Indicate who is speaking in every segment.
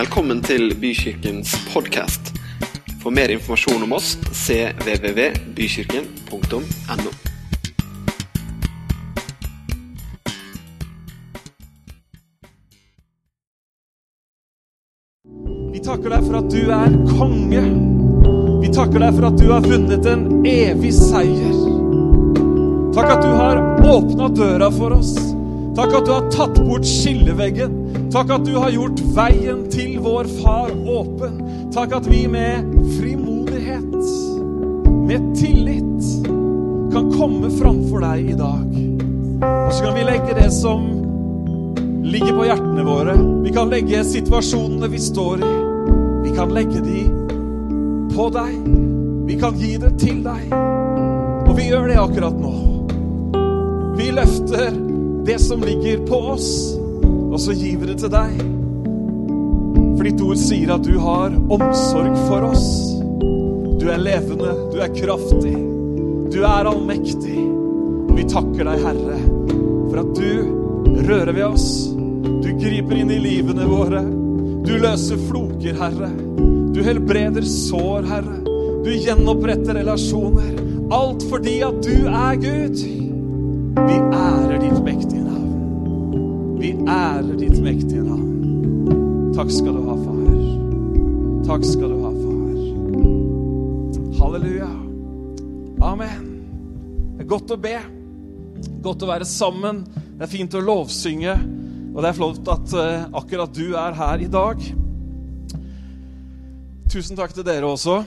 Speaker 1: Velkommen til Bykirkens podkast. For mer informasjon om oss cvvvbykirken.no.
Speaker 2: Vi takker deg for at du er konge. Vi takker deg for at du har vunnet en evig seier. Takk at du har åpna døra for oss. Takk at du har tatt bort skilleveggen. Takk at du har gjort veien til vår far åpen. Takk at vi med frimodighet, med tillit, kan komme framfor deg i dag. Og så kan vi legge det som ligger på hjertene våre. Vi kan legge situasjonene vi står i. Vi kan legge de på deg. Vi kan gi det til deg. Og vi gjør det akkurat nå. Vi løfter det som ligger på oss, og så gir vi det til deg. For ditt ord sier at du har omsorg for oss. Du er levende, du er kraftig, du er allmektig. Og vi takker deg, Herre, for at du rører ved oss. Du griper inn i livene våre. Du løser floker, Herre. Du helbreder sår, Herre. Du gjenoppretter relasjoner. Alt fordi at du er Gud. Vi Vi ditt mektige navn. Takk skal du ha, far. Takk skal du ha, far. Halleluja. Amen. Det er godt å be. Godt å være sammen. Det er fint å lovsynge. Og det er flott at uh, akkurat du er her i dag. Tusen takk til dere også.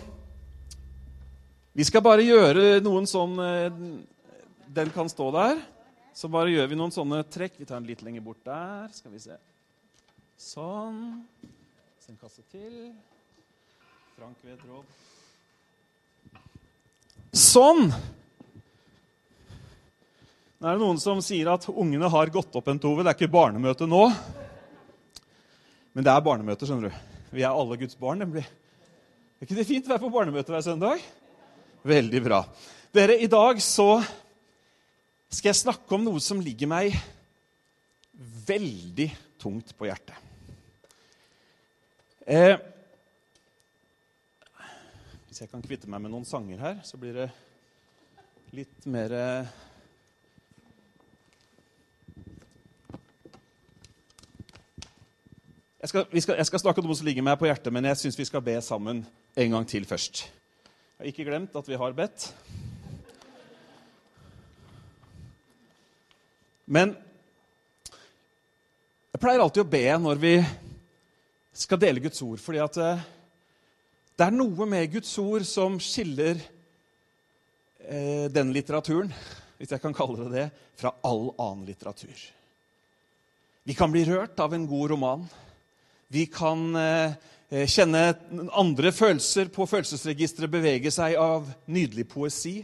Speaker 2: Vi skal bare gjøre noen sånn uh, Den kan stå der. Så bare gjør vi noen sånne trekk. Vi tar den litt lenger bort der. Skal vi se. Sånn. Så en kasse til. Frank ved et råd. Sånn. Nå er det noen som sier at ungene har gått opp en tove. Det er ikke barnemøte nå. Men det er barnemøte, skjønner du. Vi er alle Guds barn, nemlig. Er ikke det fint å være på barnemøte hver søndag? Veldig bra. Dere, i dag så skal jeg snakke om noe som ligger meg veldig tungt på hjertet. Eh, hvis jeg kan kvitte meg med noen sanger her, så blir det litt mer eh, jeg, skal, skal, jeg skal, snakke om noe som ligger meg på hjertet, men jeg syns vi skal be sammen en gang til først. Jeg har ikke glemt at vi har bedt. Men jeg pleier alltid å be når vi skal dele Guds ord, fordi at det er noe med Guds ord som skiller eh, den litteraturen, hvis jeg kan kalle det det, fra all annen litteratur. Vi kan bli rørt av en god roman. Vi kan eh, kjenne andre følelser på følelsesregisteret bevege seg av nydelig poesi.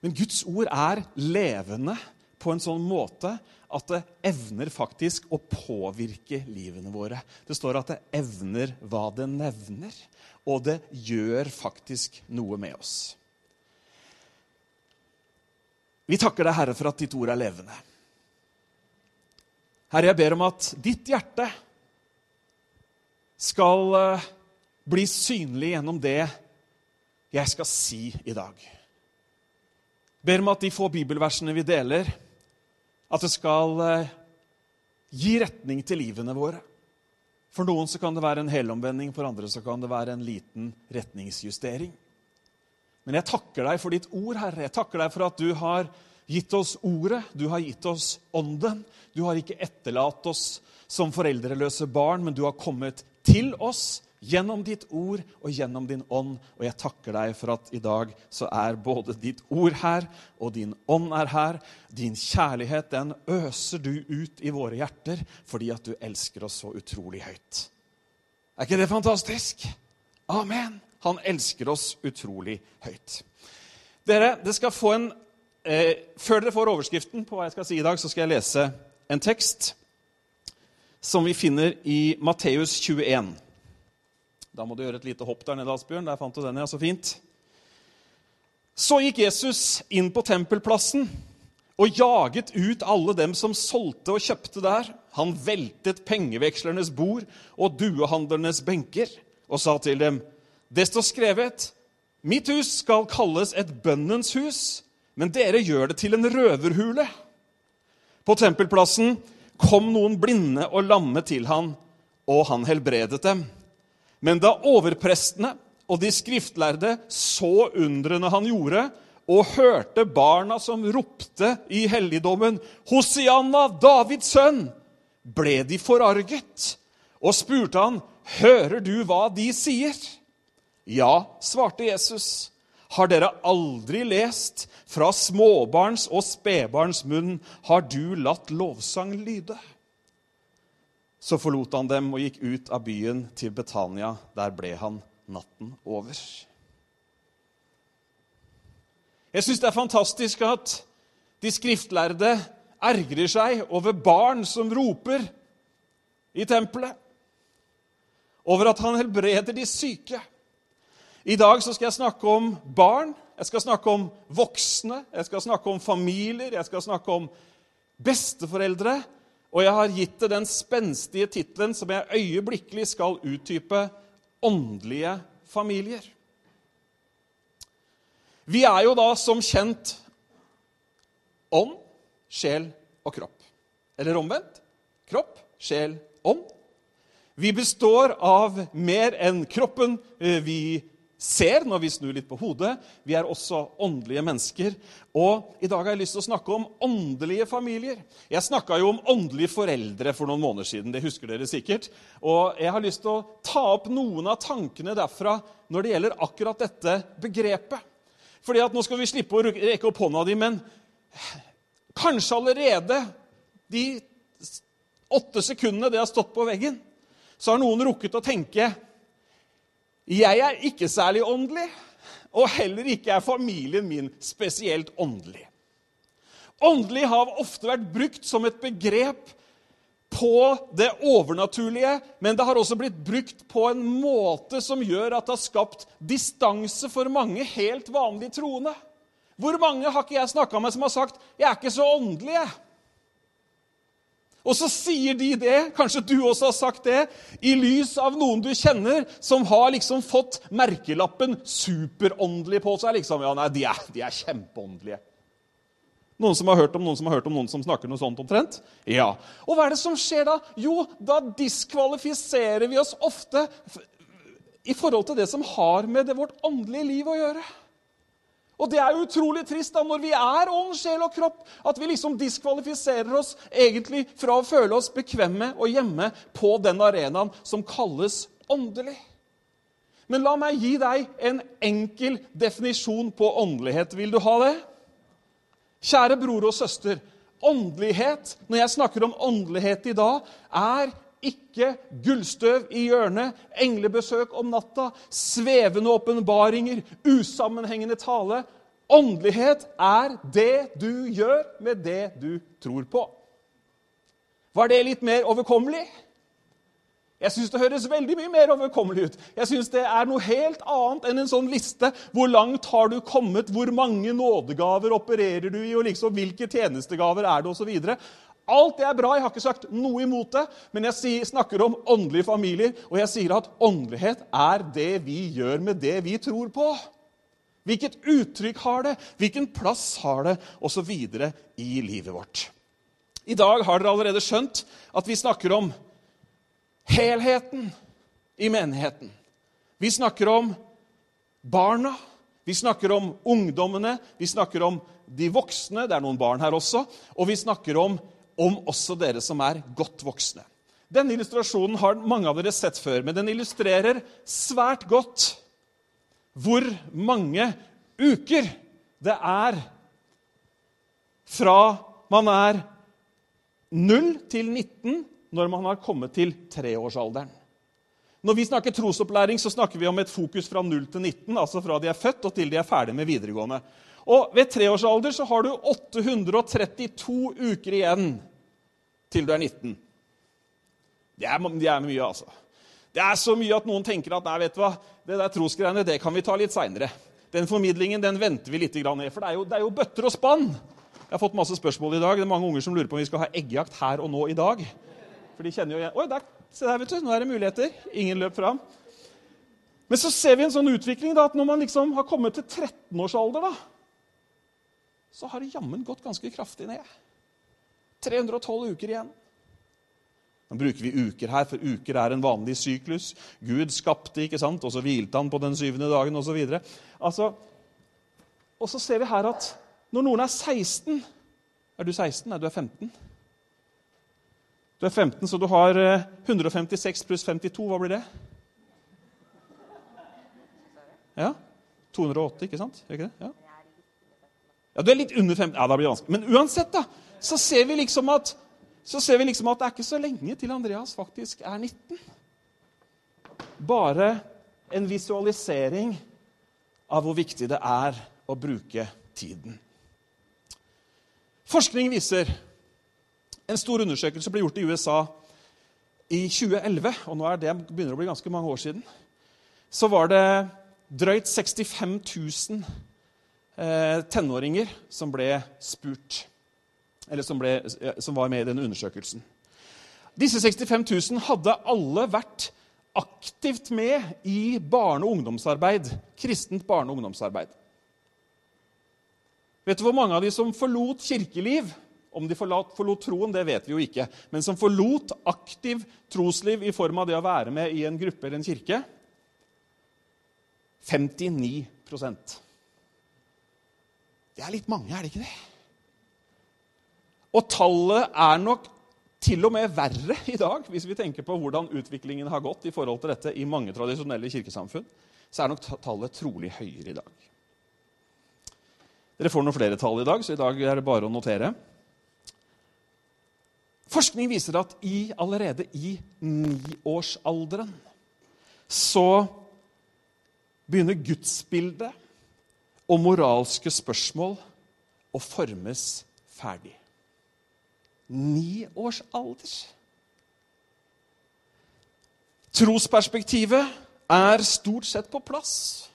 Speaker 2: Men Guds ord er levende på en sånn måte at det evner faktisk å påvirke livene våre. Det står at det evner hva det nevner, og det gjør faktisk noe med oss. Vi takker deg, Herre, for at ditt ord er levende. Herre, jeg ber om at ditt hjerte skal bli synlig gjennom det jeg skal si i dag. Jeg ber om at de få bibelversene vi deler, at det skal gi retning til livene våre. For noen så kan det være en helomvending, for andre så kan det være en liten retningsjustering. Men jeg takker deg for ditt ord, Herre. Jeg takker deg for at du har gitt oss ordet, du har gitt oss ånden. Du har ikke etterlatt oss som foreldreløse barn, men du har kommet til oss gjennom ditt ord og gjennom din ånd. Og jeg takker deg for at i dag så er både ditt ord her, og din ånd er her. Din kjærlighet, den øser du ut i våre hjerter fordi at du elsker oss så utrolig høyt. Er ikke det fantastisk? Amen. Han elsker oss utrolig høyt. Dere, det skal få en eh, Før dere får overskriften på hva jeg skal si i dag, så skal jeg lese en tekst som vi finner i Matteus 21. Da må du gjøre et lite hopp der nede, Asbjørn. Der fant du den, ja. Så fint. Så gikk Jesus inn på tempelplassen og jaget ut alle dem som solgte og kjøpte der. Han veltet pengevekslernes bord og duehandlernes benker og sa til dem, det står skrevet, mitt hus skal kalles et bønnens hus, men dere gjør det til en røverhule. På tempelplassen kom noen blinde og lamme til han, og han helbredet dem. Men da overprestene og de skriftlærde så undrene han gjorde, og hørte barna som ropte i helligdommen, 'Hosianna, Davids sønn', ble de forarget og spurte han, 'Hører du hva de sier?' Ja, svarte Jesus. Har dere aldri lest fra småbarns og spedbarns munn har du latt lovsang lyde? Så forlot han dem og gikk ut av byen til Betania. Der ble han natten over. Jeg syns det er fantastisk at de skriftlærde ergrer seg over barn som roper i tempelet. Over at han helbreder de syke. I dag skal jeg snakke om barn, jeg skal snakke om voksne, jeg skal snakke om familier, jeg skal snakke om besteforeldre. Og jeg har gitt det den spenstige tittelen som jeg øyeblikkelig skal uttype åndelige familier. Vi er jo da som kjent ånd, sjel og kropp. Eller omvendt kropp, sjel, ånd. Vi består av mer enn kroppen eh, vi ser når vi snur litt på hodet. Vi er også åndelige mennesker. Og i dag har jeg lyst til å snakke om åndelige familier. Jeg snakka jo om åndelige foreldre for noen måneder siden. det husker dere sikkert. Og jeg har lyst til å ta opp noen av tankene derfra når det gjelder akkurat dette begrepet. Fordi at Nå skal vi slippe å rekke opp hånda di, men kanskje allerede de åtte sekundene det har stått på veggen, så har noen rukket å tenke jeg er ikke særlig åndelig, og heller ikke er familien min spesielt åndelig. Åndelig har ofte vært brukt som et begrep på det overnaturlige, men det har også blitt brukt på en måte som gjør at det har skapt distanse for mange helt vanlige troende. Hvor mange har ikke jeg snakka med som har sagt 'Jeg er ikke så åndelig', jeg'? Og så sier de det, kanskje du også har sagt det, i lys av noen du kjenner som har liksom fått merkelappen 'superåndelig' på seg. liksom, ja, nei, De er, de er kjempeåndelige. Noen som har hørt om noen som har hørt om noen som snakker noe sånt omtrent? Ja. Og hva er det som skjer da? Jo, da diskvalifiserer vi oss ofte i forhold til det som har med det vårt åndelige liv å gjøre. Og det er utrolig trist da, når vi er ånd, sjel og kropp, at vi liksom diskvalifiserer oss egentlig fra å føle oss bekvemme og hjemme på den arenaen som kalles åndelig. Men la meg gi deg en enkel definisjon på åndelighet. Vil du ha det? Kjære bror og søster. Åndelighet, når jeg snakker om åndelighet i dag, er ikke gullstøv i hjørnet, englebesøk om natta, svevende åpenbaringer, usammenhengende tale. Åndelighet er det du gjør med det du tror på. Var det litt mer overkommelig? Jeg syns det høres veldig mye mer overkommelig ut. Jeg synes Det er noe helt annet enn en sånn liste. Hvor langt har du kommet? Hvor mange nådegaver opererer du i? og liksom, Hvilke tjenestegaver er det? Og videre. Alt det er bra. Jeg har ikke sagt noe imot det. Men jeg snakker om åndelige familier, og jeg sier at åndelighet er det vi gjør med det vi tror på. Hvilket uttrykk har det? Hvilken plass har det? Og så videre i livet vårt. I dag har dere allerede skjønt at vi snakker om helheten i menigheten. Vi snakker om barna, vi snakker om ungdommene, vi snakker om de voksne. Det er noen barn her også. Og vi snakker om, om også dere som er godt voksne. Denne illustrasjonen har mange av dere sett før, men den illustrerer svært godt hvor mange uker det er fra man er 0 til 19 når man har kommet til treårsalderen. Når vi snakker trosopplæring, så snakker vi om et fokus fra 0 til 19, altså fra de er født og til de er ferdig med videregående. Og Ved treårsalder så har du 832 uker igjen til du er 19. Det er, det er mye, altså. Det er så mye at noen tenker at nei, vet du hva, det der trosgreiene det kan vi ta litt seinere. Den formidlingen den venter vi litt ned, for det er, jo, det er jo bøtter og spann Jeg har fått masse spørsmål i dag. Det er mange unger som lurer på om vi skal ha eggjakt her og nå i dag. For de kjenner jo igjen Oi, der, se der, vet du. Nå er det muligheter. Ingen løp fram. Men så ser vi en sånn utvikling da, at når man liksom har kommet til 13-årsalder, da, så har det jammen gått ganske kraftig ned. 312 uker igjen. Nå bruker vi uker her, for uker er en vanlig syklus. Gud skapte, ikke sant? og så hvilte han på den syvende dagen osv. Altså, og så ser vi her at når noen er 16 Er du 16? Nei, du er 15. Du er 15, så du har 156 eh, pluss 52. Hva blir det? Ja? 208, ikke sant? Ikke det? Ja. ja, Du er litt under 50. Ja, da blir det vanskelig. Men uansett, da, så ser vi liksom at så ser vi liksom at det er ikke så lenge til Andreas faktisk er 19. Bare en visualisering av hvor viktig det er å bruke tiden. Forskning viser En stor undersøkelse ble gjort i USA i 2011, og nå er det begynner å bli ganske mange år siden. Så var det drøyt 65 000 eh, tenåringer som ble spurt eller som, ble, som var med i denne undersøkelsen. Disse 65 000 hadde alle vært aktivt med i barne- og ungdomsarbeid. Kristent barne- og ungdomsarbeid. Vet du hvor mange av de som forlot kirkeliv? Om de forlot, forlot troen, det vet vi jo ikke. Men som forlot aktiv trosliv i form av det å være med i en gruppe eller en kirke? 59% Det er litt mange, er det ikke det? Og tallet er nok til og med verre i dag, hvis vi tenker på hvordan utviklingen har gått i forhold til dette i mange tradisjonelle kirkesamfunn. Så er nok tallet trolig høyere i dag. Dere får noen flere tall i dag, så i dag er det bare å notere. Forskning viser at i, allerede i niårsalderen så begynner gudsbildet og moralske spørsmål å formes ferdig ni års alder. Trosperspektivet er stort sett på plass.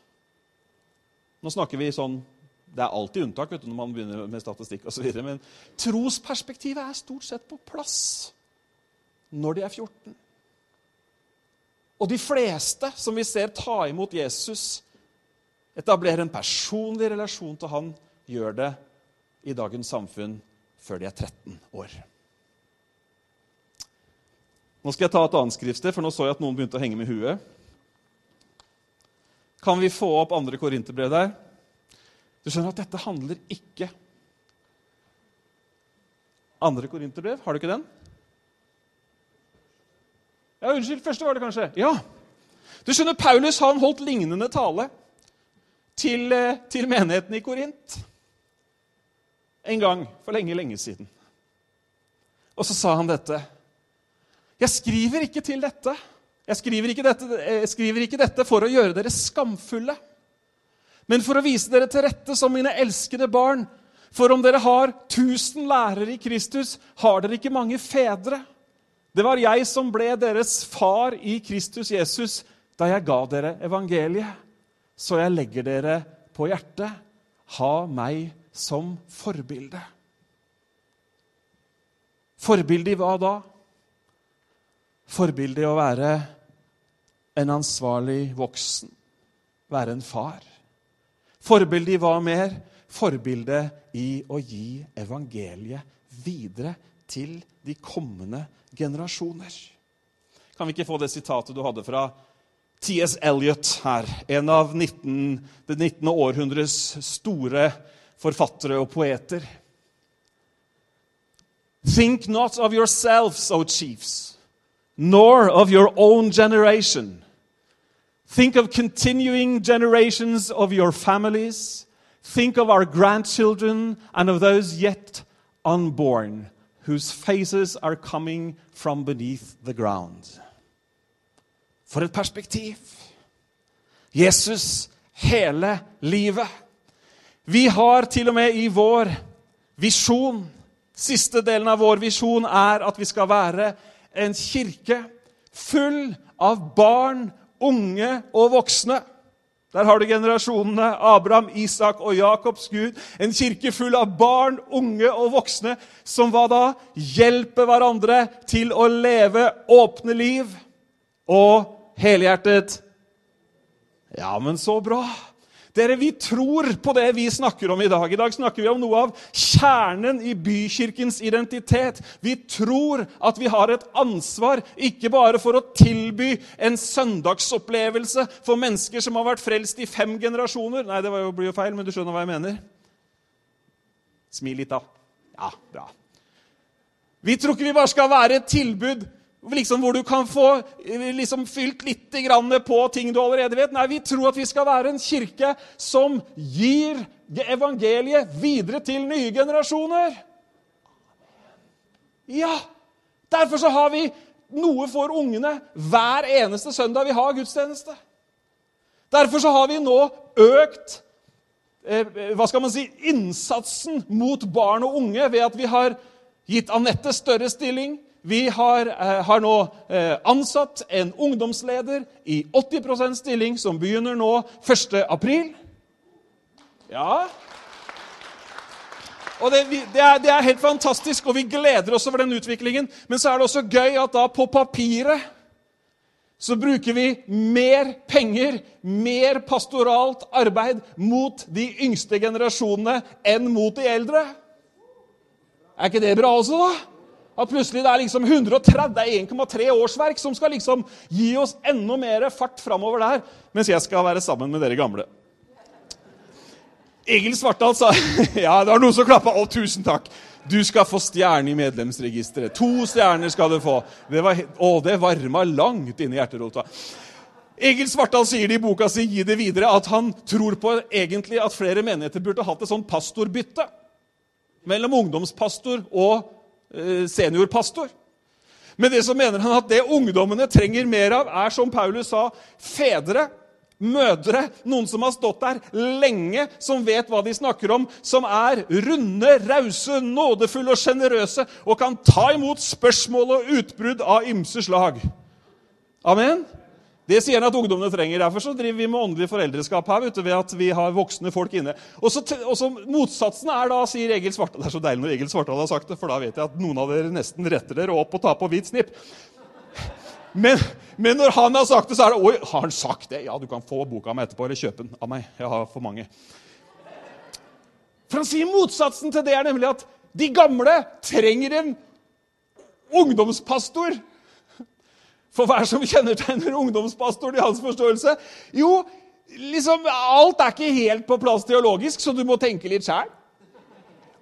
Speaker 2: Nå snakker vi sånn Det er alltid unntak du, når man begynner med statistikk osv. Men trosperspektivet er stort sett på plass når de er 14. Og de fleste som vi ser ta imot Jesus, etablere en personlig relasjon til han, gjør det i dagens samfunn før de er 13 år. Nå skal jeg ta et annet skriftsted, for nå så jeg at noen begynte å henge med huet. Kan vi få opp andre korinterbrev der? Du skjønner at dette handler ikke Andre korinterbrev? Har du ikke den? Ja, Unnskyld, første var det kanskje. Ja. Du skjønner, Paulus han holdt lignende tale til, eh, til menigheten i Korint en gang for lenge, lenge siden. Og så sa han dette. Jeg skriver ikke til dette. Jeg skriver ikke dette, jeg skriver ikke dette for å gjøre dere skamfulle, men for å vise dere til rette som mine elskede barn. For om dere har tusen lærere i Kristus, har dere ikke mange fedre. Det var jeg som ble deres far i Kristus Jesus da jeg ga dere evangeliet. Så jeg legger dere på hjertet. Ha meg som forbilde. Forbilde i hva da? Forbilde i å være en ansvarlig voksen, være en far. Forbilde i hva mer? Forbildet i å gi evangeliet videre til de kommende generasjoner. Kan vi ikke få det sitatet du hadde fra T.S. Eliot her? En av 19, det 19. århundres store forfattere og poeter. Think not of yourselves, O chiefs, nor of your own generation. Think of continuing generations of your families. Think of our grandchildren and of those yet unborn, whose faces are coming from beneath the ground. For et perspektiv! Jesus hele livet. Vi har til og med i vår visjon Siste delen av vår visjon er at vi skal være en kirke full av barn, unge og voksne. Der har du generasjonene Abraham, Isak og Jakobs Gud. En kirke full av barn, unge og voksne som hva da? Hjelper hverandre til å leve åpne liv og helhjertet. Ja, men så bra! Dere, Vi tror på det vi snakker om i dag. I dag snakker vi om noe av kjernen i bykirkens identitet. Vi tror at vi har et ansvar ikke bare for å tilby en søndagsopplevelse for mennesker som har vært frelst i fem generasjoner. Nei, det blir jo feil, men du skjønner hva jeg mener. Smil litt, da. Ja, bra. Vi tror ikke vi bare skal være et tilbud Liksom hvor du kan få eh, liksom fylt litt på ting du allerede vet. Nei, vi tror at vi skal være en kirke som gir evangeliet videre til nye generasjoner. Ja! Derfor så har vi noe for ungene hver eneste søndag vi har gudstjeneste. Derfor så har vi nå økt eh, hva skal man si, innsatsen mot barn og unge ved at vi har gitt Anette større stilling, vi har, eh, har nå eh, ansatt en ungdomsleder i 80% stilling, som begynner nå 1. april. Ja. Og det, det, er, det, er, helt fantastisk, og vi gleder oss over den utviklingen. Men så er det også gøy at da på papiret så bruker vi mer penger, mer pastoralt arbeid mot de yngste generasjonene enn mot de eldre. Er ikke det bra også, da? At plutselig det er liksom 131,3 årsverk som skal liksom gi oss enda mer fart framover der, mens jeg skal være sammen med dere gamle. Egil Svartdal sa Ja, det var noen som klappa. Å, tusen takk. Du skal få stjerne i medlemsregisteret. To stjerner skal du få. Det var, å, det varma langt inni hjerterota. Egil Svartdal sier det i boka si 'Gi det videre' at han tror på egentlig at flere menigheter burde hatt et sånt pastorbytte mellom ungdomspastor og seniorpastor. Men det som mener han at det ungdommene trenger mer av, er som Paulus sa, fedre, mødre, noen som har stått der lenge, som vet hva de snakker om, som er runde, rause, nådefulle og sjenerøse og kan ta imot spørsmål og utbrudd av ymse slag. Amen? Det sier han at ungdommene trenger. Derfor så driver vi med åndelig foreldreskap her. vet du, ved at vi har voksne folk inne. Og så, Motsatsen er da, sier Egil Svartdal Det er så deilig når Egil Svartdal har sagt det, for da vet jeg at noen av dere nesten retter dere opp og tar på hvit snipp. Men, men, når han har sagt det, så er det Oi, har han sagt det? Ja, du kan få boka mi etterpå, eller kjøpe den av meg. Jeg har for mange. For han sier motsatsen til det er nemlig at de gamle trenger en ungdomspastor for hva er det som kjennetegner ungdomspastoren i hans forståelse? Jo, liksom, alt er ikke helt på plass teologisk, så du må tenke litt sjæl.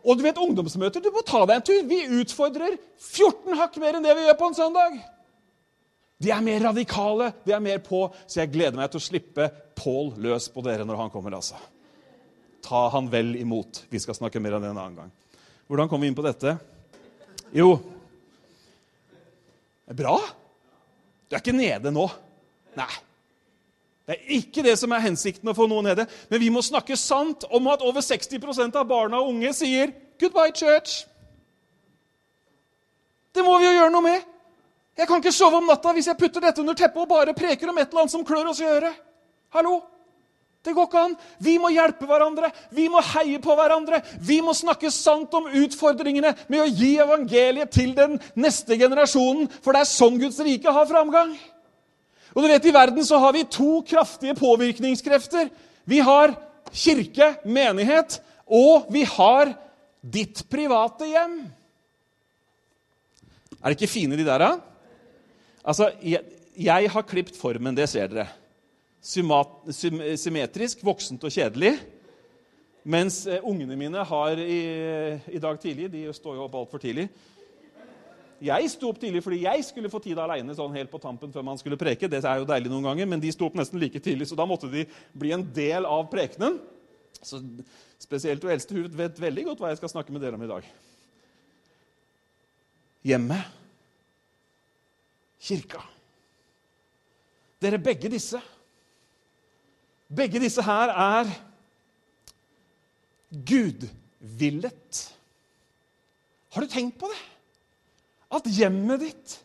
Speaker 2: Og du vet, ungdomsmøter, du må ta deg en tur. Vi utfordrer 14 hakk mer enn det vi gjør på en søndag. De er mer radikale, de er mer på, så jeg gleder meg til å slippe Pål løs på dere når han kommer. altså. Ta han vel imot. Vi skal snakke mer om det en annen gang. Hvordan kom vi inn på dette? Jo Bra. Er ikke nede nå. Nei. Det er ikke det som er hensikten å få noe nede. Men vi må snakke sant om at over 60% av barna og unge sier 'goodbye, church'. Det må vi jo gjøre noe med. Jeg kan ikke sove om natta hvis jeg putter dette under teppet og bare preker om et eller annet som klør oss i øret. Hallo? Det går ikke an. Vi må hjelpe hverandre, vi må heie på hverandre. Vi må snakke sant om utfordringene med å gi evangeliet til den neste generasjonen. For det er sånn Guds rike har framgang. Og du vet, I verden så har vi to kraftige påvirkningskrefter. Vi har kirke, menighet, og vi har ditt private hjem. Er det ikke fine, de der, da? Altså, jeg, jeg har klipt formen, det ser dere symmetrisk, voksent og kjedelig. Mens eh, ungene mine har i, i dag tidlig De står jo opp altfor tidlig. Jeg sto opp tidlig fordi jeg skulle få tid aleine sånn helt på tampen før man skulle preke. Det er jo deilig noen ganger, men de sto opp nesten like tidlig, så da måtte de bli en del av prekenen. Så Spesielt hun eldste hun vet veldig godt hva jeg skal snakke med dere om i dag. Hjemmet. Kirka. Dere begge disse begge disse her er gudvillet. Har du tenkt på det? At hjemmet ditt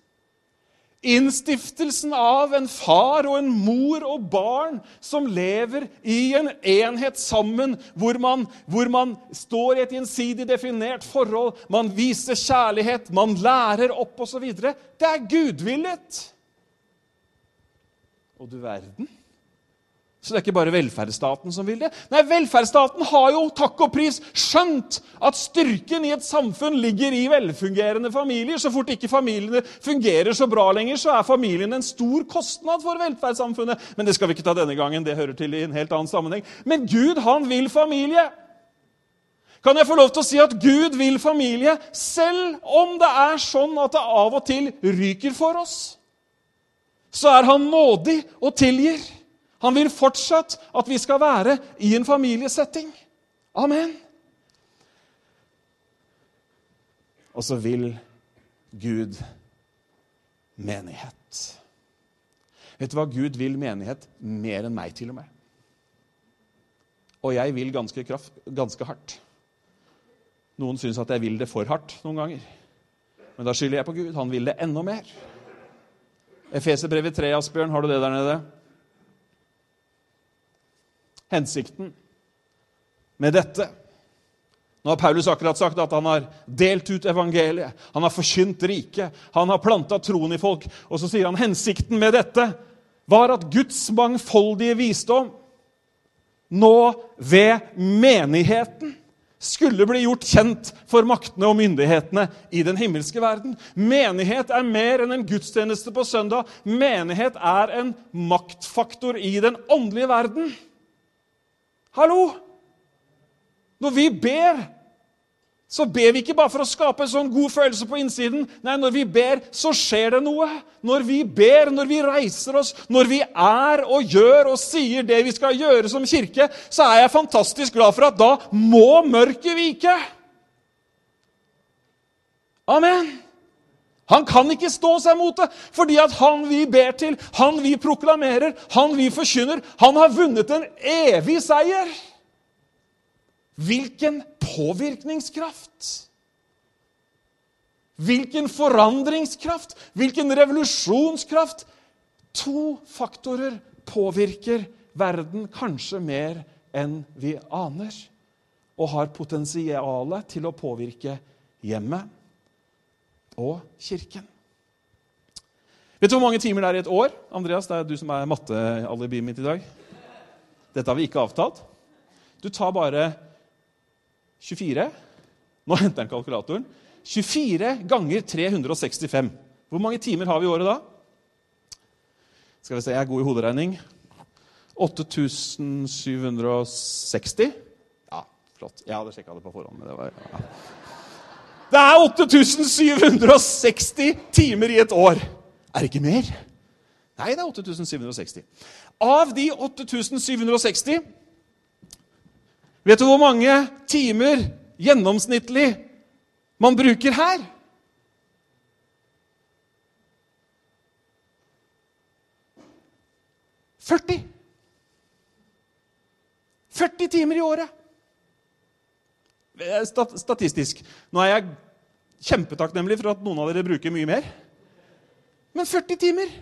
Speaker 2: Innstiftelsen av en far og en mor og barn som lever i en enhet sammen, hvor man, hvor man står i et gjensidig definert forhold, man viser kjærlighet, man lærer opp osv. Det er gudvillet. Og du verden. Så det er ikke bare velferdsstaten som vil det. Nei, velferdsstaten har jo takk og pris skjønt at styrken i et samfunn ligger i velfungerende familier. Så fort ikke familiene fungerer så bra lenger, så er familien en stor kostnad for velferdssamfunnet. Men det skal vi ikke ta denne gangen. Det hører til i en helt annen sammenheng. Men Gud, han vil familie. Kan jeg få lov til å si at Gud vil familie, selv om det er sånn at det av og til ryker for oss? Så er han nådig og tilgir. Han vil fortsatt at vi skal være i en familiesetting. Amen. Og så vil Gud menighet. Vet du hva? Gud vil menighet mer enn meg, til og med. Og jeg vil ganske, kraft, ganske hardt. Noen syns at jeg vil det for hardt noen ganger. Men da skylder jeg på Gud. Han vil det enda mer. Efeserbrevet 3, Asbjørn, har du det der nede? Hensikten med dette. Nå har Paulus akkurat sagt at han har delt ut evangeliet, han har forkynt riket, han har planta troen i folk. Og så sier han hensikten med dette var at Guds mangfoldige visdom nå ved menigheten skulle bli gjort kjent for maktene og myndighetene i den himmelske verden. Menighet er mer enn en gudstjeneste på søndag. Menighet er en maktfaktor i den åndelige verden. Hallo! Når vi ber, så ber vi ikke bare for å skape en sånn god følelse på innsiden. Nei, når vi ber, så skjer det noe. Når vi ber, når vi reiser oss, når vi er og gjør og sier det vi skal gjøre som kirke, så er jeg fantastisk glad for at da må mørket vike. Amen. Han kan ikke stå seg mot det, fordi at han vi ber til, han vi proklamerer, han vi forkynner, han har vunnet en evig seier. Hvilken påvirkningskraft! Hvilken forandringskraft! Hvilken revolusjonskraft! To faktorer påvirker verden kanskje mer enn vi aner, og har potensialet til å påvirke hjemmet og kirken. Vet du hvor mange timer det er i et år? Andreas, det er du som er mattealibiet mitt i dag. Dette har vi ikke avtalt. Du tar bare 24 Nå henter han kalkulatoren. 24 ganger 365. Hvor mange timer har vi i året da? Skal vi se, Jeg er god i hoderegning. 8760. Ja, flott. Jeg hadde sjekka det på forhånd. men det var... Ja. Det er 8760 timer i et år. Er det ikke mer? Nei, det er 8760. Av de 8760 Vet du hvor mange timer gjennomsnittlig man bruker her? Førti. 40 timer i året. Eh, statistisk. Nå er jeg kjempetakknemlig for at noen av dere bruker mye mer. Men 40 timer!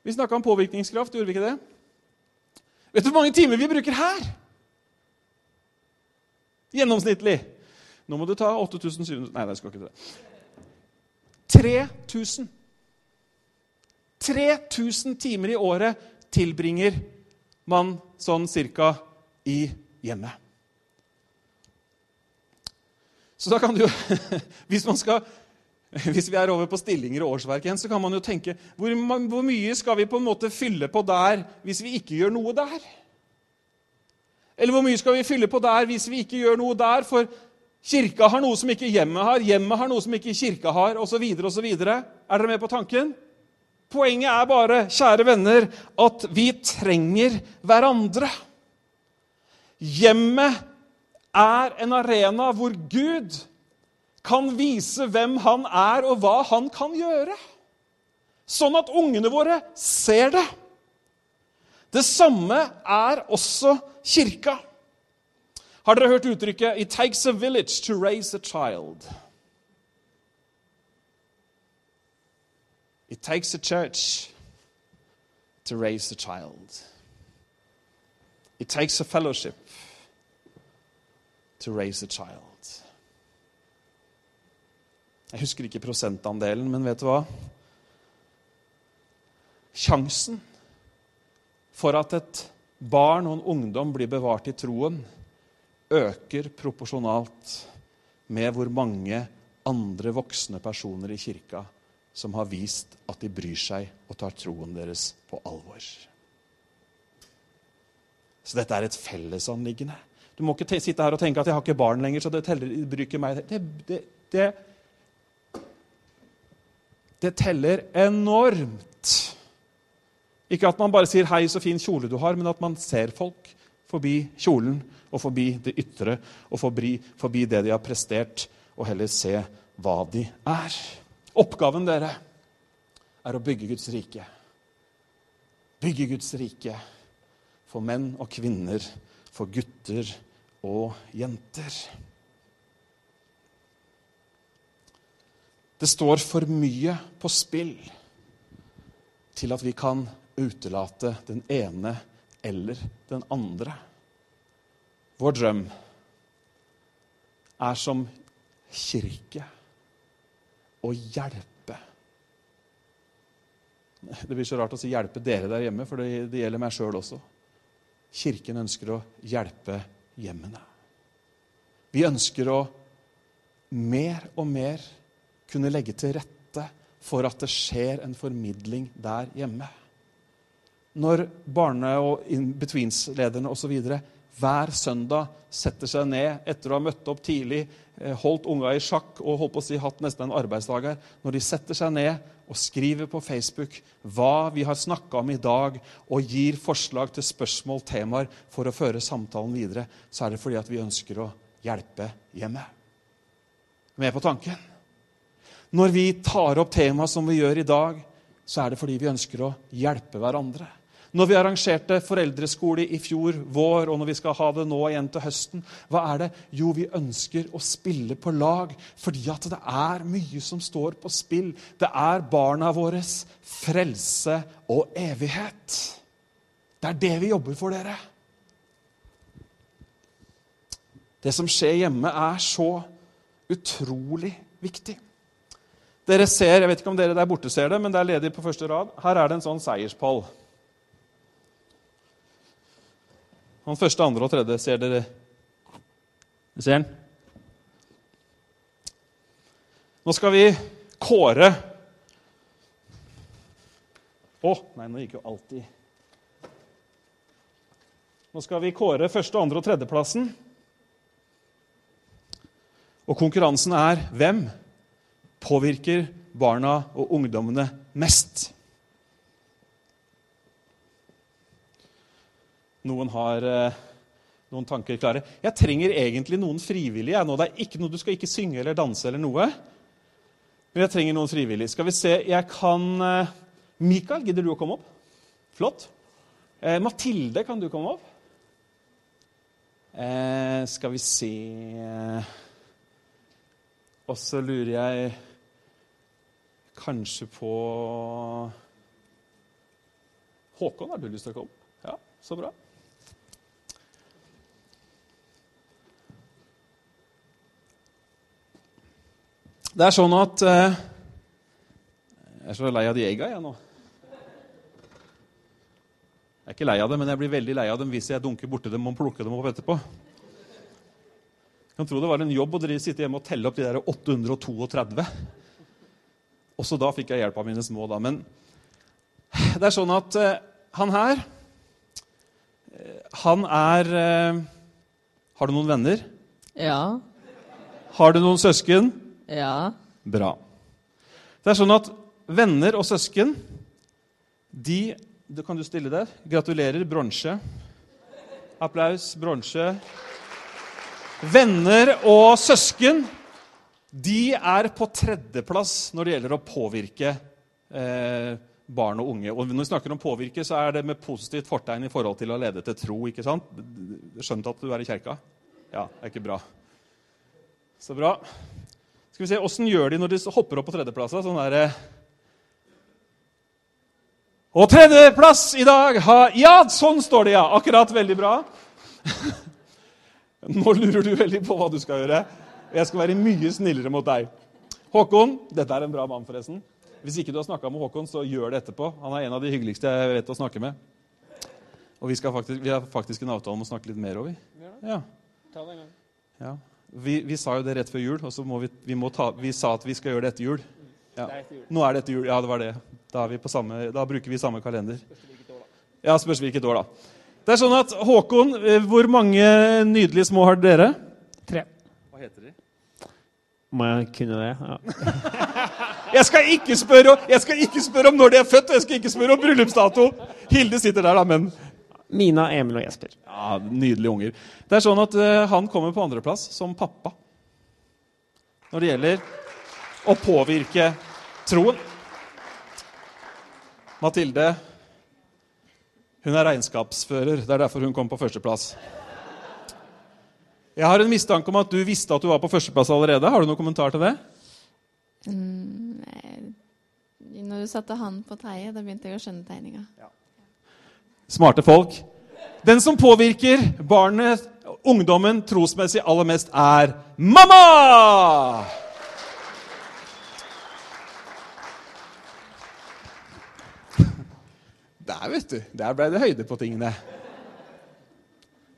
Speaker 2: Vi snakka om påvirkningskraft, gjorde vi ikke det? Vet du hvor mange timer vi bruker her? Gjennomsnittlig. Nå må du ta 8700 Nei, jeg skal ikke det. 3000. 3000 timer i året tilbringer man sånn cirka i hjemme. Så da kan du jo hvis, skal, hvis vi er over på stillinger og årsverk igjen, så kan man jo tenke hvor, hvor, mye skal vi på en måte fylle på der hvis vi ikke gjør noe der? Eller hvor mye skal vi fylle på der hvis vi ikke gjør noe der? For kirka har noe som ikke hjemmet har, hjemmet har noe som ikke kirka har, osv. osv. Er dere med på tanken? Poenget er bare, kjære venner, at vi trenger hverandre. Hjemmet er en arena hvor Gud kan vise hvem han er, og hva han kan gjøre. Sånn at ungene våre ser det. Det samme er også kirka. Har dere hørt uttrykket 'It takes a village to raise a child'? It takes a church to raise a child. Takes a fellowship to raise a child. Jeg husker ikke prosentandelen, men vet du hva? Sjansen for at et barn og en ungdom blir bevart i troen, øker proporsjonalt med hvor mange andre voksne personer i kirka som har vist at de bryr seg og tar troen deres på alvor. Så dette er et fellesanliggende. Du må ikke sitte her og tenke at 'jeg har ikke barn lenger', så det teller, bruker meg. Det, det, det, det teller enormt. Ikke at man bare sier 'hei, så fin kjole du har', men at man ser folk forbi kjolen og forbi det ytre og forbi, forbi det de har prestert, og heller se hva de er. Oppgaven dere er å bygge Guds rike. Bygge Guds rike for menn og kvinner, for gutter og jenter. Det står for mye på spill til at vi kan utelate den ene eller den andre. Vår drøm er som kirke å hjelpe. Det blir så rart å si 'hjelpe dere der hjemme', for det, gjelder meg sjøl også. Kirken ønsker å hjelpe hjemmene. Vi ønsker å mer og mer kunne legge til rette for at det skjer en formidling der hjemme. Når barne- og in-betweens-lederne osv. hver søndag setter seg ned etter å ha møtt opp tidlig, eh, holdt unga i sjakk og holdt på å si hatt nesten en arbeidsdag her, når de setter seg ned og skriver på Facebook hva vi har snakka om i dag, og gir forslag til spørsmål, temaer, for å føre samtalen videre, så er det fordi at vi ønsker å hjelpe hjemmet. Med på tanken? Når vi tar opp temaet som vi gjør i dag, så er det fordi vi ønsker å hjelpe hverandre. Når vi arrangerte foreldreskole i fjor vår, og når vi skal ha det nå igjen til høsten, hva er det? Jo, vi ønsker å spille på lag fordi at det er mye som står på spill. Det er barna våres frelse og evighet. Det er det vi jobber for, dere. Det som skjer hjemme, er så utrolig viktig. Dere ser, Jeg vet ikke om dere der borte ser det, men det er ledig på første rad. Her er det en sånn seierspall. Han første, andre og tredje, ser dere Ser den? Nå skal vi kåre Å, nei, nå gikk jo alltid Nå skal vi kåre første, andre og tredjeplassen. Og konkurransen er hvem påvirker barna og ungdommene mest? Noen har eh, noen tanker klare. Jeg trenger egentlig noen frivillige. nå. Det er ikke noe, Du skal ikke synge eller danse eller noe. Men jeg trenger noen frivillige. Skal vi se Jeg kan eh, Mikael, gidder du å komme opp? Flott. Eh, Mathilde, kan du komme opp? Eh, skal vi se Og så lurer jeg kanskje på Håkon, har du lyst til å komme? Ja, så bra. Det er sånn at eh, Jeg er så lei av de egga, jeg nå. Jeg er ikke lei av dem, men jeg blir veldig lei av dem hvis jeg dunker borti dem og plukker dem opp etterpå. Jeg kan tro det var en jobb å sitte hjemme og telle opp de der 832. Også da fikk jeg hjelp av mine små. da. Men det er sånn at eh, han her eh, Han er eh, Har du noen venner?
Speaker 3: Ja.
Speaker 2: Har du noen søsken?
Speaker 3: Ja.
Speaker 2: Bra. Det er sånn at venner og søsken de det Kan du stille der? Gratulerer. Bronse. Applaus. Bronse. Venner og søsken de er på tredjeplass når det gjelder å påvirke eh, barn og unge. Og når vi snakker om påvirke, så er det med positivt fortegn i forhold til å lede til tro. ikke sant? Skjønt at du er i kjerka? Ja, det er ikke bra. Så bra. Skal vi se, Åssen gjør de når de hopper opp på tredjeplass? Sånn der, Og tredjeplass i dag har Ja, sånn står det, ja! Akkurat. Veldig bra. Nå lurer du veldig på hva du skal gjøre. Jeg skal være mye snillere mot deg. Håkon Dette er en bra mann, forresten. Hvis ikke du har snakka med Håkon, så gjør det etterpå. Han er en av de hyggeligste jeg vet å snakke med. Og vi, faktisk, vi har faktisk en avtale om å snakke litt mer over. Ja. Ta det en gang. ja. Vi, vi, sa jo det rett før jul, og så må vi, vi, må ta, vi sa at vi skal gjøre det etter jul. Ja. Nå er det etter jul. Ja, det var det. Da, samme, da bruker vi samme kalender. Ja, spørs hvilket år, da. Det er sånn at Håkon, eh, hvor mange nydelige små har dere?
Speaker 3: Tre.
Speaker 2: Hva heter de?
Speaker 3: Må jeg kunne det? Ja.
Speaker 2: jeg, skal ikke spørre, jeg skal ikke spørre om når de er født, og jeg skal ikke spørre om bryllupsdato. Hilde sitter der, da, men
Speaker 3: Mina, Emil og Jesper.
Speaker 2: Ja, Nydelige unger. Det er sånn at uh, Han kommer på andreplass som pappa når det gjelder å påvirke troen. Mathilde hun er regnskapsfører. Det er derfor hun kom på førsteplass. Jeg har en mistanke om at du visste at du var på førsteplass allerede. Har du noen kommentar til det?
Speaker 4: Mm, når du satte han på teiet, da begynte jeg å skjønne tegninga. Ja.
Speaker 2: Smarte folk. Den som påvirker barnet, ungdommen, trosmessig aller mest, er mamma! Der, vet du. Der ble det høyde på tingene.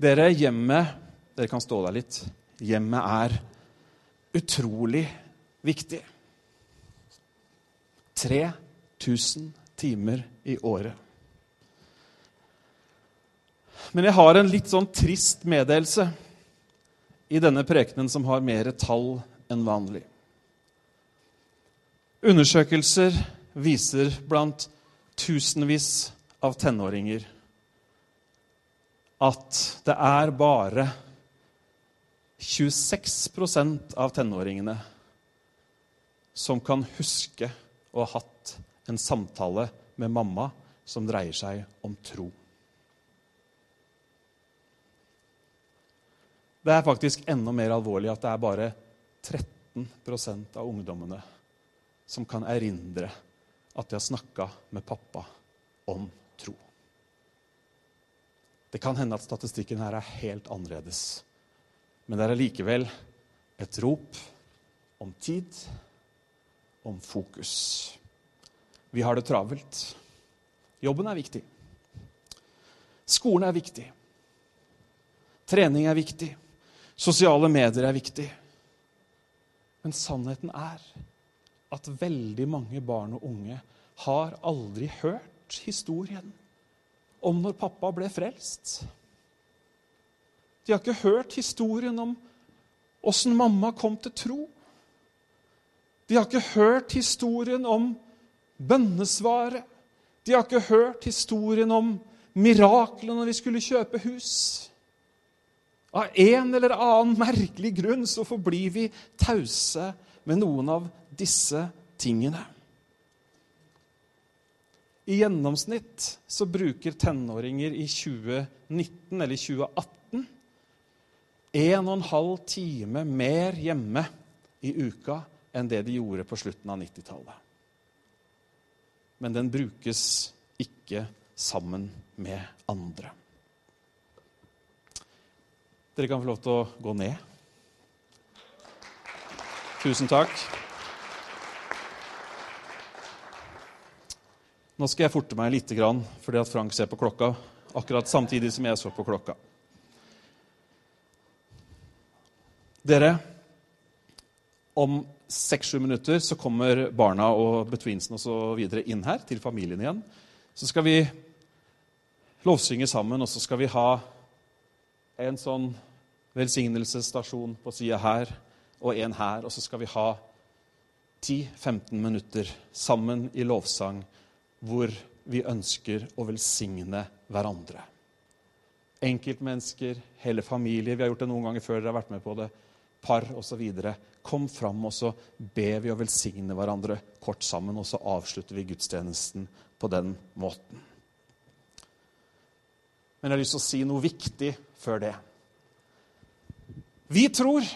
Speaker 2: Dere, hjemmet Dere kan stå der litt. Hjemmet er utrolig viktig. 3000 timer i året. Men jeg har en litt sånn trist meddelelse i denne prekenen som har mer tall enn vanlig. Undersøkelser viser blant tusenvis av tenåringer at det er bare 26% av tenåringene som kan huske å ha hatt en samtale med mamma som dreier seg om tro. Det er faktisk enda mer alvorlig at det er bare 13% av ungdommene som kan erindre at de har snakka med pappa om tro. Det kan hende at statistikken her er helt annerledes. Men det er allikevel et rop om tid, om fokus. Vi har det travelt. Jobben er viktig. Skolen er viktig. Trening er viktig. Sosiale medier er viktig. Men sannheten er at veldig mange barn og unge har aldri hørt historien om når pappa ble frelst. De har ikke hørt historien om åssen mamma kom til tro. De har ikke hørt historien om bønnesvaret. De har ikke hørt historien om miraklene når vi skulle kjøpe hus. Av en eller annen merkelig grunn så forblir vi tause med noen av disse tingene. I gjennomsnitt så bruker tenåringer i 2019 eller 2018 en og en halv time mer hjemme i uka enn det de gjorde på slutten av 90-tallet. Men den brukes ikke sammen med andre. Dere kan få lov til å gå ned. Tusen takk. Nå skal jeg forte meg litt fordi at Frank ser på klokka akkurat samtidig som jeg så på klokka. Dere, om seks-sju minutter så kommer barna og betweensen videre inn her til familien igjen. Så skal vi lovsynge sammen, og så skal vi ha en sånn velsignelsesstasjon på sida her og en her. Og så skal vi ha 10-15 minutter sammen i lovsang hvor vi ønsker å velsigne hverandre. Enkeltmennesker, hele familier. Vi har gjort det noen ganger før dere har vært med på det. Par osv. Kom fram, og så ber vi å velsigne hverandre kort sammen. Og så avslutter vi gudstjenesten på den måten. Men jeg har lyst til å si noe viktig før det. Vi tror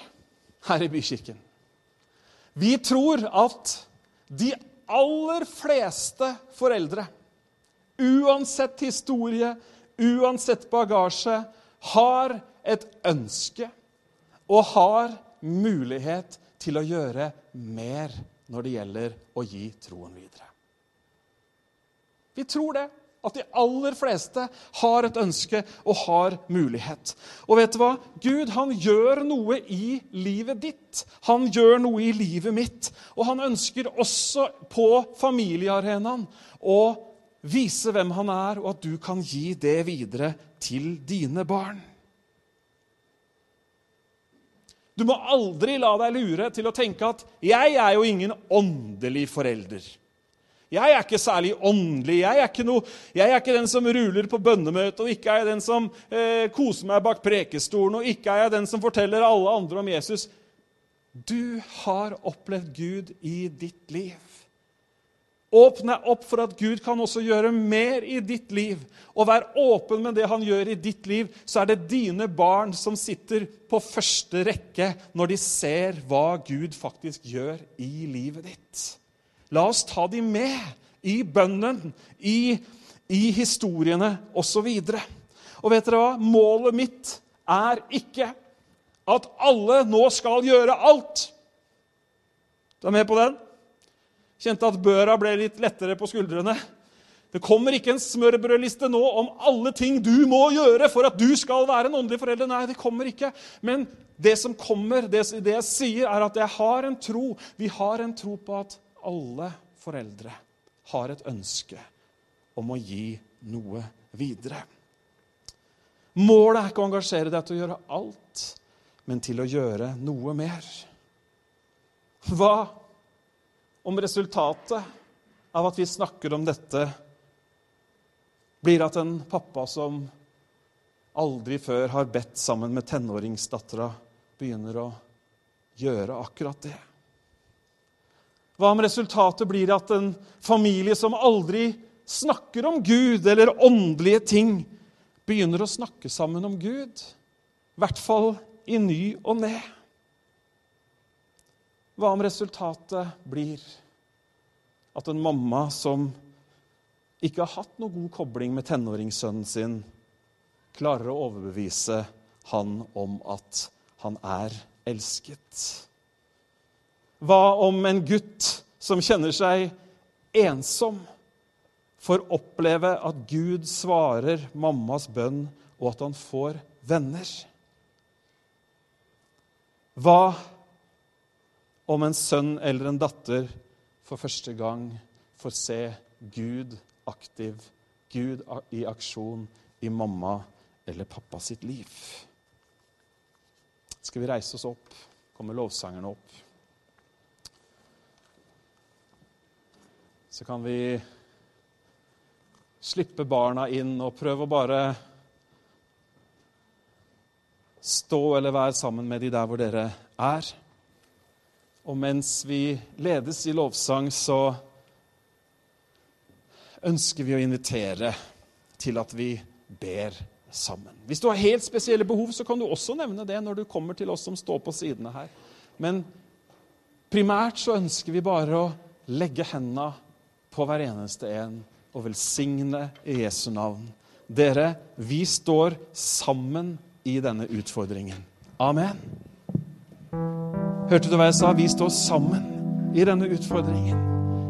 Speaker 2: her i Bykirken Vi tror at de aller fleste foreldre uansett historie, uansett bagasje, har et ønske og har mulighet til å gjøre mer når det gjelder å gi troen videre. Vi tror det. At de aller fleste har et ønske og har mulighet. Og vet du hva? Gud han gjør noe i livet ditt. Han gjør noe i livet mitt. Og han ønsker også på familiearenaen å vise hvem han er, og at du kan gi det videre til dine barn. Du må aldri la deg lure til å tenke at 'jeg er jo ingen åndelig forelder'. Jeg er ikke særlig åndelig. Jeg er ikke, noe, jeg er ikke den som ruler på bønnemøtet, og ikke er jeg den som eh, koser meg bak prekestolen, og ikke er jeg den som forteller alle andre om Jesus. Du har opplevd Gud i ditt liv. Åpne opp for at Gud kan også gjøre mer i ditt liv. Og vær åpen med det han gjør i ditt liv, så er det dine barn som sitter på første rekke når de ser hva Gud faktisk gjør i livet ditt. La oss ta dem med i bønnen, i, i historiene osv. Og, og vet dere hva? Målet mitt er ikke at alle nå skal gjøre alt. Du er med på den? Kjente at børa ble litt lettere på skuldrene. Det kommer ikke en smørbrødliste nå om alle ting du må gjøre for at du skal være en åndelig forelder. Nei, det kommer ikke. Men det som kommer, det, det jeg sier, er at jeg har en tro. Vi har en tro på at alle foreldre har et ønske om å gi noe videre. Målet er ikke å engasjere deg til å gjøre alt, men til å gjøre noe mer. Hva om resultatet av at vi snakker om dette, blir at en pappa som aldri før har bedt sammen med tenåringsdattera, begynner å gjøre akkurat det? Hva om resultatet blir at en familie som aldri snakker om Gud eller åndelige ting, begynner å snakke sammen om Gud? I hvert fall i ny og ne. Hva om resultatet blir at en mamma som ikke har hatt noe god kobling med tenåringssønnen sin, klarer å overbevise han om at han er elsket? Hva om en gutt som kjenner seg ensom, får oppleve at Gud svarer mammas bønn, og at han får venner? Hva om en sønn eller en datter for første gang får se Gud aktiv, Gud i aksjon i mamma eller pappa sitt liv? Skal vi reise oss opp? Kommer lovsangerne opp? Så kan vi slippe barna inn og prøve å bare stå eller være sammen med de der hvor dere er. Og mens vi ledes i lovsang, så ønsker vi å invitere til at vi ber sammen. Hvis du har helt spesielle behov, så kan du også nevne det når du kommer til oss som står på sidene her. Men primært så ønsker vi bare å legge hendene på hver eneste en og velsigne i Jesu navn. Dere, vi står sammen i denne utfordringen. Amen. Hørte du hva jeg sa? Vi står sammen i denne utfordringen.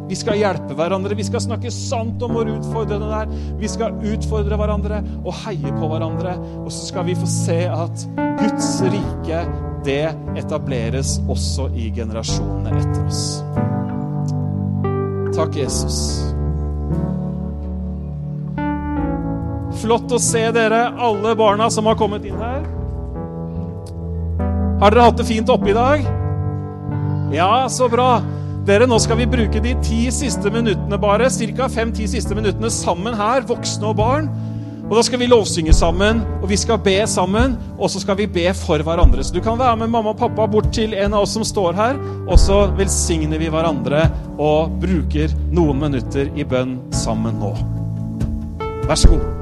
Speaker 2: Vi skal hjelpe hverandre, vi skal snakke sant om vår utfordrende der. Vi skal utfordre hverandre og heie på hverandre. Og så skal vi få se at Guds rike, det etableres også i generasjonene etter oss. Takk, Jesus. Flott å se dere, alle barna som har kommet inn her. Har dere hatt det fint oppe i dag? Ja, så bra. Dere, Nå skal vi bruke de ti siste minuttene bare, ca. fem-ti siste minuttene sammen her, voksne og barn. Og Da skal vi lovsynge sammen, og vi skal be sammen, og så skal vi be for hverandre. Så du kan være med mamma og pappa bort til en av oss som står her, og så velsigner vi hverandre og bruker noen minutter i bønn sammen nå. Vær så god.